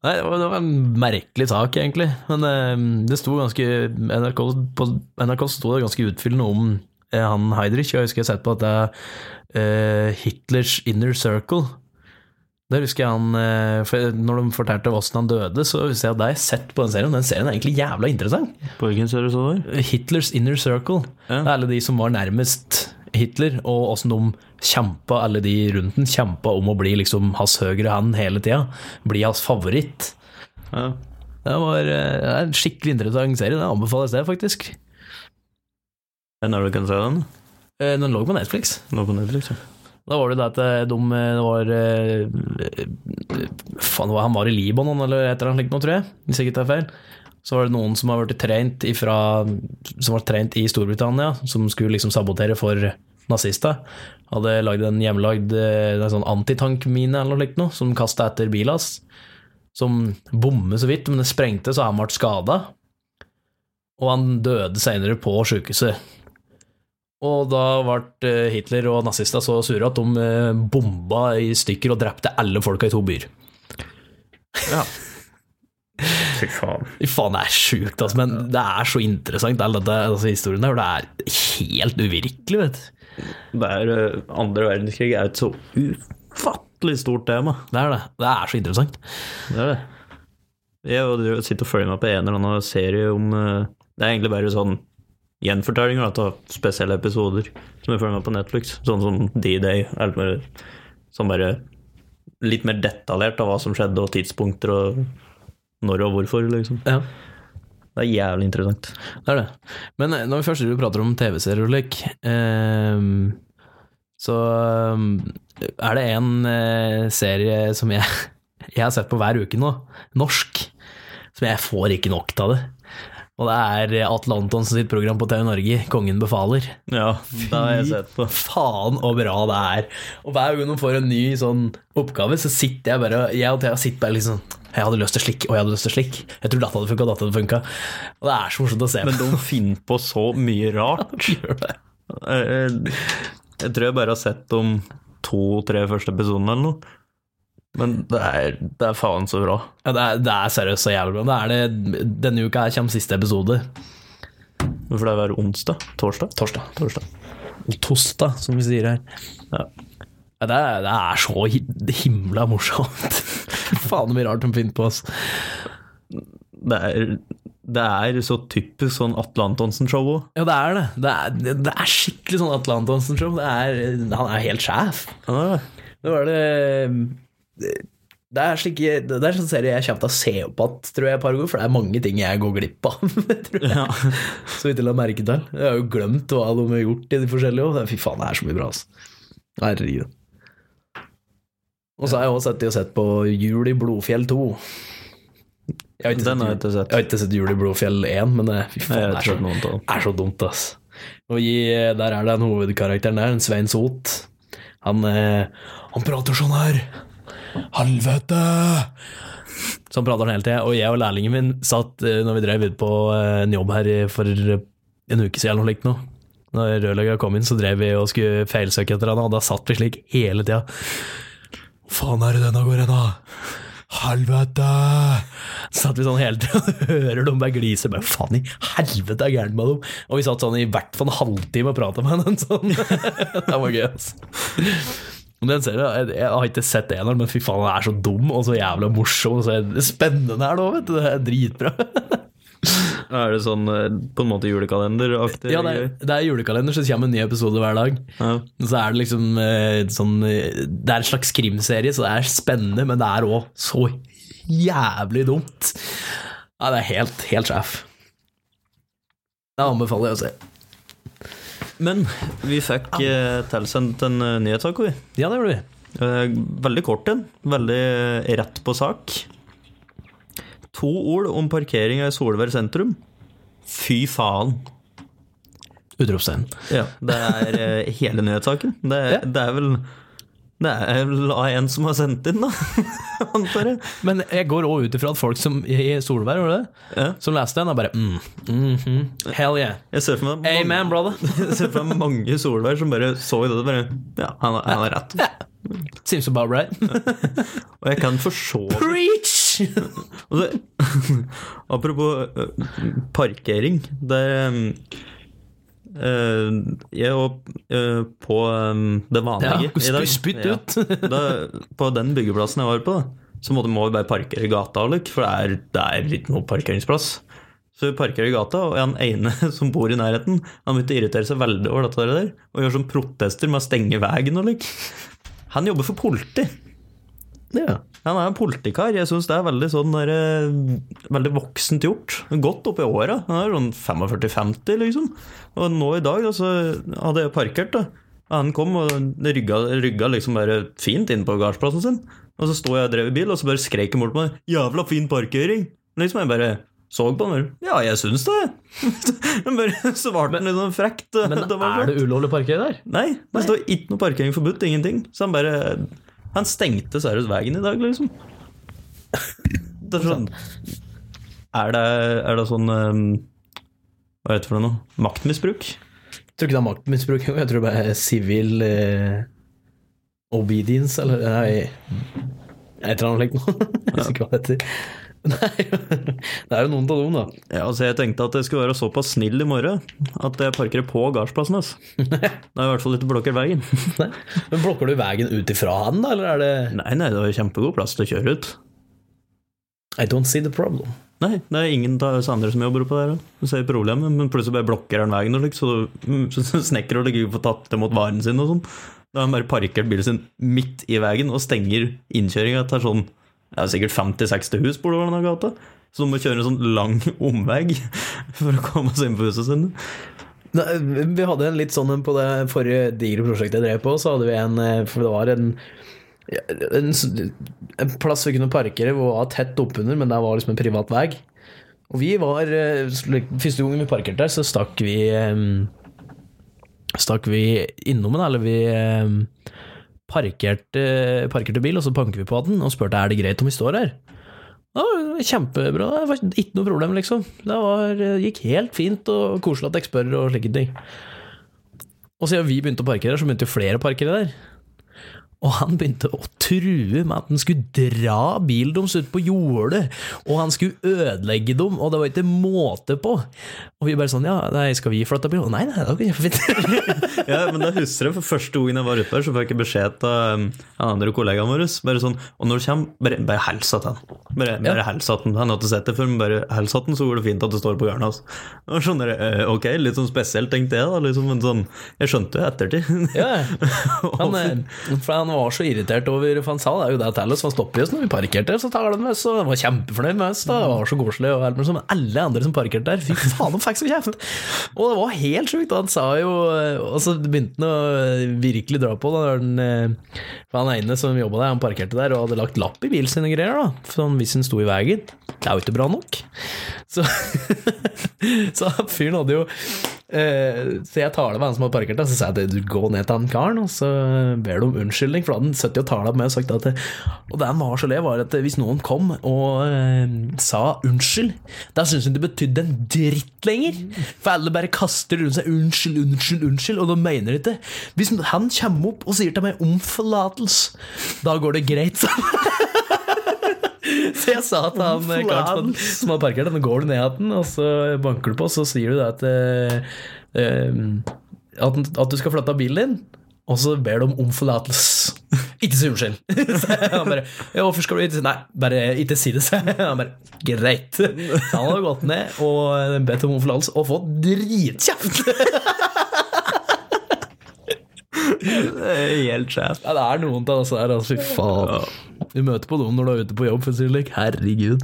Nei, det var, det var en merkelig sak, egentlig. Men eh, det sto ganske NRK, På NRK sto det ganske utfyllende om han Heidrich. Jeg husker jeg har sett på at det er eh, Hitlers inner circle. Det husker jeg han eh, for Når de fortalte hvordan han døde, så husker jeg at har jeg sett på den serien. Den serien er egentlig jævla interessant. På hvilken serie så var? Hitlers inner circle. Ja. Det er alle de som var nærmest Hitler, og åssen de kjempa, alle de rundt den, kjempa om å bli liksom hans høyre hand hele tida. Bli hans favoritt. Ja. Det var eh, det er en skikkelig interessant serie. Det anbefales det, faktisk. Når du kan se den? Eh, Den lå på Netflix. Lå på Netflix, ja. Da var det det at eh, de eh, var eh, Faen, han var i Libanon eller et eller annet slikt tror jeg. Hvis jeg ikke tar feil. Så var det noen som har vært trent ifra, Som var trent i Storbritannia, som skulle liksom sabotere for nazister. Hadde lagd en hjemmelagd en sånn antitankmine eller noe slikt noe, som kasta etter bilen hans. Som bommer så vidt, men det sprengte så han ble skada. Og han døde seinere på sjukehuset. Og da ble eh, Hitler og nazister så sure at de eh, bomba i stykker og drepte alle folka i to byer. ja. Fy faen. Fy faen, det er sjukt, altså. Men det er så interessant, all dette altså, historien der. Det er helt uvirkelig, vet du. Det er, eh, andre verdenskrig er et så ufattelig stort tema. Det er det. Det er så interessant. Det er det. Jeg sitter og følger meg på en eller annen serie om Det er egentlig bare sånn gjenfortellinger av spesielle episoder som jeg følger med på Netflix. Sånn som D-Day. Sånn bare litt mer detaljert av hva som skjedde, og tidspunkter, og når og hvorfor, liksom. Ja, Det er jævlig interessant. det er det. Men eh, når vi først prater om TV-serier og lek, ehm, så ehm, er det en eh, serie som jeg, jeg har sett på hver uke nå, norsk, som jeg får ikke nok av det. Og det er Atle Antonsen sitt program på TV Norge, Kongen befaler. Ja, det har jeg sett på. Fy Faen så bra det er. Og hver gang de får en ny sånn oppgave, så sitter jeg bare Jeg og Thea sitter bare liksom Jeg hadde lyst til slik, og jeg hadde lyst til slik. Jeg tror dette hadde funka, dette hadde funka. Og det er så morsomt å se Men de finner på så mye rart. Jeg tror jeg bare har sett de to-tre første episodene eller noe. Men det er, det er faen så bra. Ja, det, er, det er seriøst så jævlig bra. Det det, denne uka her kommer siste episode. Hvorfor det er hver onsdag? Torsdag? Torsdag. Torsdag. Tosta, som vi sier her. Ja. Ja, det, er, det er så himla morsomt. Faen så mye rart de finner på, oss. Det er, det er så typisk sånn Atle Antonsen-show òg. Ja, det er det. Det er, det er skikkelig sånn Atle Antonsen-show. Han er- Han er helt sjef. Det var det Det er slik Det er sånn serie jeg kommer til å se opp igjen, tror jeg, et par ganger, for det er mange ting jeg går glipp av. tror jeg. Ja. Så vidt jeg la merke til. Jeg har jo glemt hva de har gjort i de forskjellige òg. Fy faen, det er så mye bra, altså. Herregud. Og så har jeg også sett, sett på Jul i Blodfjell 2. Jeg har ikke Den sett, har jeg ikke sett. jeg har ikke sett Jul i Blodfjell 1, men det, fy faen, det er så, noen er så dumt, ass. Og i, der er det en hovedkarakteren der, en Svein Sot. Han, eh, han prater sånn her. Helvete! Sånn prater han hele tida. Og jeg og lærlingen min satt eh, når vi drev ut på eh, en jobb her for en uke siden eller noe. Når rørleggeren kom inn, så drev vi og skulle feilsøke etter han, og da satt vi slik hele tida. Faen er det denne går hen, da? Helvete! Så satt vi sånn hele tida og hører dem bare glise. Bare, faen i helvete er gærent med dem? Og vi satt sånn i hvert fall en halvtime og prata med henne. Sånn. det var gøy, altså. Den serien, jeg, har ikke sett en av dem, men fy faen, den er så dum og så jævla morsom og så spennende her nå, vet du. Det er dritbra. Er det sånn eh, på en måte julekalenderaktig? Ja, det er, det er julekalender, så det kommer en ny episode hver dag. Ja. Så er det liksom eh, sånn Det er en slags krimserie, så det er spennende, men det er òg så jævlig dumt. Ja, det er helt, helt sjef. Det anbefaler jeg å se. Men vi fikk eh, tilsendt en eh, vi. Ja, det gjorde vi. Eh, veldig kort en. Veldig rett på sak. To ord om parkeringa i Solvær sentrum. Fy faen. Utropstegn. Ja, det er eh, hele nyhetssaken. Det, Ja. det er vel Det er vel en som har sendt inn, da. Antar jeg. Men jeg går òg ut ifra at folk som i Solvær, gjorde det? Ja. Som leste den, er bare mm, mhm, Hell yeah. Jeg ser for meg Amen, brother. Jeg ser for meg mange Solvær som bare så i det og bare Ja, han, han har rett. Seems about right. Og jeg kan for så vidt Preach! Apropos øh, parkering Det øh, Jeg var øh, på øh, det vanlige Ja, i dag. spytt Ja. da, på den byggeplassen jeg var på, så måtte må vi bare parkere i gata, for det er, det er ikke noe parkeringsplass. Så vi parkerer i gata, og han ene som bor i nærheten, han begynte å irritere seg veldig over dette der, og gjør sånn protester med å stenge veien og lik. Han jobber for politi. Ja. Han er en politikar. Jeg syns det er veldig sånn der, eh, Veldig voksent gjort. Godt oppi åra. Han er sånn 45-50, liksom. Og nå i dag da, så hadde jeg parkert, da. Han kom og rygga, rygga liksom bare fint inn på gardsplassen sin. Og så sto jeg og drev i bil, og så bare skrek han bort på meg 'Jævla fin parkering'. Liksom jeg bare så på han og Ja, jeg syns det. Men bare, så var han litt sånn frekt. Men Det er det ulovlig å parkere der? Nei, det står ikke noe parkering forbudt, ingenting. Så han bare Han stengte seriøst veien i dag, liksom. Det er sånn Er det, er det sånn um, Hva heter det for noe? Maktmisbruk? Jeg tror ikke det er maktmisbruk, jeg tror det bare er sivil eh, obedience, eller nei, et eller annet slikt noe. Jeg husker ikke hva det heter. Nei, det er jo noen av dem, da. Ja, altså Jeg tenkte at jeg skulle være såpass snill i morgen at jeg parker på gardsplassen hans. Da er jeg i hvert fall ikke blokker veien. Nei. Men blokker du veien ut ifra han, da, eller er det Nei, nei, det var kjempegod plass til å kjøre ut. I don't see the problem. Nei, det er ingen av oss andre som jobber der. Du ser problemet, men plutselig bare blokker han veien, og så, mm, så snekker og ligger får tatt imot varen sin og sånn. Da har han bare parkert bilen sin midt i veien og stenger innkjøringa til sånn ja, sikkert 50-60 hus på denne gata. Så de må kjøre en sånn lang omvei for å komme seg inn på huset sitt. Vi hadde en litt sånn en på det forrige digre prosjektet jeg drev på, så hadde vi en eh, For det var en en, en plass vi kunne parkere hvor det var tett oppunder, men det var liksom en privat vei. Og vi var eh, Første gangen vi parkerte der, så stakk vi eh, Stakk vi innom den, eller vi parkerte, parkerte bil, og så banker vi på den og spurte er det greit om vi står her. Ja, kjempebra. Det var ikke noe problem, liksom. Det var, gikk helt fint og koselig at dere spør og slike ting. Og siden vi begynte å parkere, så begynte jo flere å parkere der. Og han begynte å true med at han skulle dra bilen deres ut på jordet, og han skulle ødelegge dem, og det var ikke måte på. Og vi bare sånn, ja, nei, skal vi flytte bil? Nei, nei, det går kjempefint. Ja, men da husker jeg for første gangen jeg var ute der, så fikk jeg beskjed av um, andre kollegaen vår. Bare sånn Og når du kommer, bare, bare hils til han. Bare, bare Ja. hils til han. Han har ikke sett det før, men bare hils til han, så går det fint at det står på hjørnet hans. Og sånn der, eh, ok, litt sånn spesielt, tenkte jeg da. Liksom, men sånn, jeg skjønte jo ettertid. Ja, han, for han var så irritert over For han sa det er jo det at oss, han stopper oss når vi parkerte, så tar han med oss, og var kjempefornøyd med oss. da, Det var så koselig. Sånn, Men alle andre som parkerte der, fy faen, de fikk så kjeft! Og det var helt sjukt. Han sa jo Og så begynte han å virkelig dra på, da. han, eh, han ene som jobba der, han parkerte der og hadde lagt lapp i bilen sin og greier, da. For hvis han sto i veien. Det er jo ikke bra nok. Så, så fyren hadde jo Så jeg taler med han som har parkert der, så sier jeg at du går ned til han karen, og så ber du om unnskyldning. For da hadde han sittet og tala med meg og sagt at Og det han var så le, var at hvis noen kom og eh, sa unnskyld, da syntes han det betydde en dritt lenger. For alle bare kaster rundt seg unnskyld, unnskyld, unnskyld, og de mener det ikke. Hvis han kommer opp og sier til meg om forlatelse, da går det greit. sa han. Så jeg sa til han karen som, har parkert den, går du ned igjen, og så banker du på, så sier du at, eh, eh, at, at du skal flytte bilen din, og så ber du om om forlatelse. ikke si unnskyld. Så han bare hvorfor skal du ikke si Nei, bare ikke si det, sa. Han bare greit. Så han hadde gått ned og bedt om forlatelse og fått dritkjeft. Det er helt sjef. Ja, det er noen av disse her, altså. Fy faen. Du møter på noen når du er ute på jobb, for å si det slik. Herregud.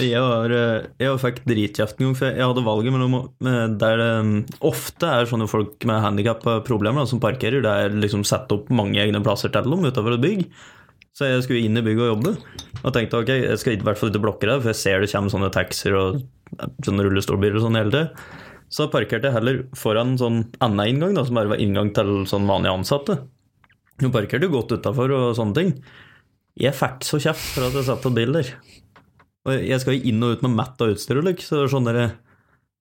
Jeg, var, eh, jeg fikk dritkjeft en gang, for jeg hadde valget mellom Der det mm, ofte er sånne folk med handikapproblemer som parkerer. Det er liksom satt opp mange egne plasser til dem utenfor et bygg. Så jeg skulle inn i bygget og jobbe. Og tenkte ok, jeg skal i hvert fall ikke blokke det, for jeg ser det kommer sånne taxier og sånne rullestolbiler og sånn hele tida. Så parkerte jeg heller foran en sånn annen inngang, da, som bare var inngang til sånn vanlige ansatte. Hun parkerte godt utafor og sånne ting. Jeg fikk så kjeft for at jeg satt på der. Og jeg skal jo inn og ut med matt av utstyr og lik, så det er sånn derre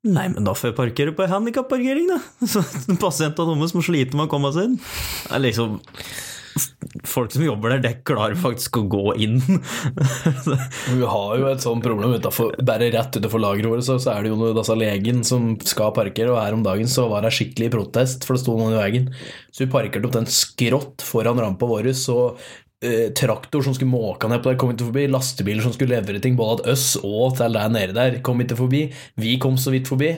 Nei, men da får jeg parkere på handikapparkering, da. Så pasientene og dumme som sliter med å komme seg inn. Det er liksom Folk som jobber der, det klarer faktisk å gå inn. Vi har jo et sånt problem utenfor, bare rett utenfor lageret vårt, så, så er det jo noe- disse legen som skal parkere, og her om dagen så var det skikkelig protest, for det sto noen i veien. Så vi parkerte opp den skrått foran rampa vår, så eh, traktor som skulle måke ned på der, kom ikke forbi. Lastebiler som skulle levere ting både til oss og til der nede der, kom ikke forbi. Vi kom så vidt forbi.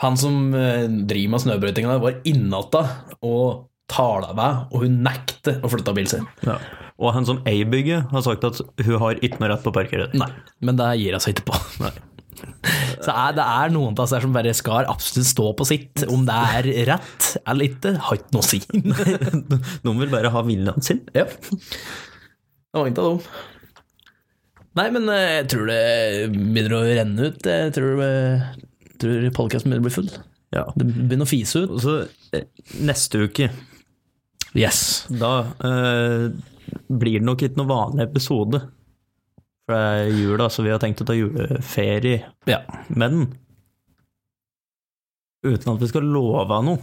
Han som eh, driver med snøbrøytinga der, var innatta og tala med, og hun nekter å flytte bilen sin. Ja. Og han som eier bygget, har sagt at hun har ikke noe rett på parkeret. Nei, men det gir hun seg ikke på. Så er, det er noen av oss som bare skal absolutt stå på sitt. Om det er rett eller ikke, har ikke noe å si. Noen vil bare ha viljen sin. ja. Det var ikke av dem. Nei, men eh, jeg tror det begynner å renne ut. Jeg tror, eh, tror podkasten begynner å bli full. Ja. Det begynner å fise ut. Og så eh, neste uke, Yes. da eh, blir det nok ikke noe vanlig episode. For det er jul, da, så vi har tenkt å ta juleferie. Ja. Men uten at vi skal love noe,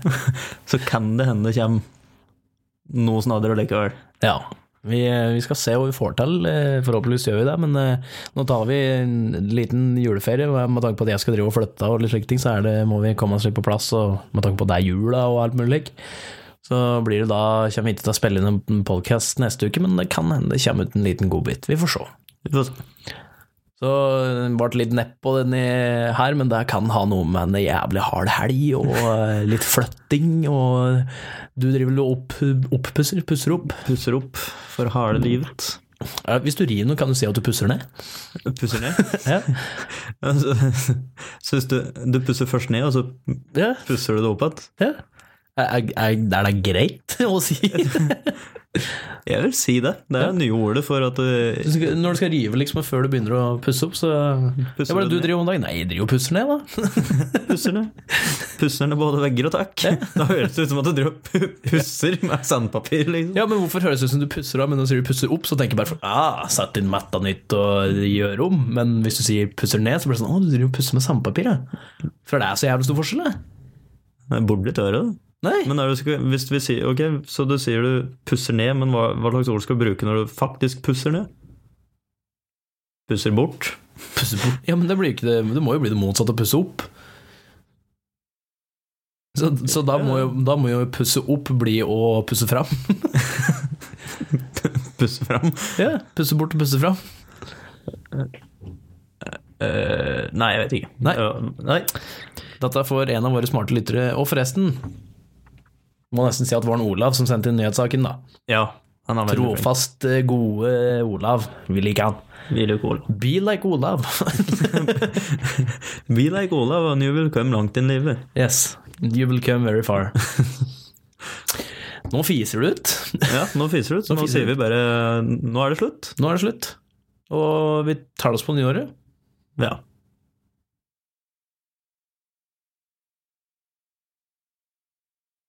så kan det hende det kommer noe snadder likevel. ja. Vi, vi skal se hva vi får til. eh, Forhåpentligvis gjør vi det, men eh, nå tar vi en liten juleferie. Med tanke på at jeg skal drive og flytte og litt slike ting, så er det, må vi komme oss litt på plass. Og med tanke på at det er jula og alt mulig. Så blir det da, kommer vi ikke til å spille inn en podkast neste uke, men det kan hende det kommer ut en liten godbit. Vi får se. Vi får se. Så det ble litt nedpå denne her, men det kan ha noe med en jævlig hard helg og eh, litt flytting, og du driver og opp, oppusser, pusser opp. Pusser opp for harde livet. Hvis du rir noe, kan du si at du pusser ned? Pusser ned. Ja. Altså, så hvis du, du pusser først ned, og så pusser du det opp igjen? ja. Er, er, er det greit å si? Jeg vil si det. Det er det nye ordet for at du Du Når du skal rive liksom før du begynner å pusse opp, så Pusser Det er det du driver om dagen. Nei, jeg driver og pusser ned, da. pusser ned. Pusser ned både vegger og tak. Da høres det ut som at du driver og pusser med sandpapir, liksom. Ja, men hvorfor høres det ut som du pusser av, men når du sier du pusser opp, så tenker jeg bare for, ah, sett inn matta nytt og gjør om. Men hvis du sier pusser ned, så blir det sånn, å, du driver og pusser med sandpapir, ja. For det er så jævlig stor forskjell, det. Det litt blitt øre, da. Nei. Men skal- hvis vi sier, ok, så du sier du pusser ned, men hva, hva slags ord skal du bruke når du faktisk pusser ned? Pusser bort? Pusser bort. Ja, men det det, det må jo bli det motsatte å pusse opp. Så, så da, må jo, da må jo pusse opp bli å pusse fram. Pusse fram? Ja, pusse bort og pusse fram. Uh, nei, jeg vet ikke. Nei. Uh, nei. Dette får en av våre smarte lyttere. Og forresten, må nesten si at det var en Olav som sendte inn nyhetssaken, da. Ja, han er veldig. Trofast, eh, gode Olav. Vi liker han. Vi liker Olav. Be like Olav. Be like Olav, and you will come langt inn i livet. yes, you will come very far. Nå fiser du ut. Ja, nå fiser du ut, så Nå nå, sier vi bare Nå er det slutt. Nå er det slutt. Og vi tar oss på nyåret. Ja.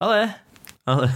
Ha det. Ha det.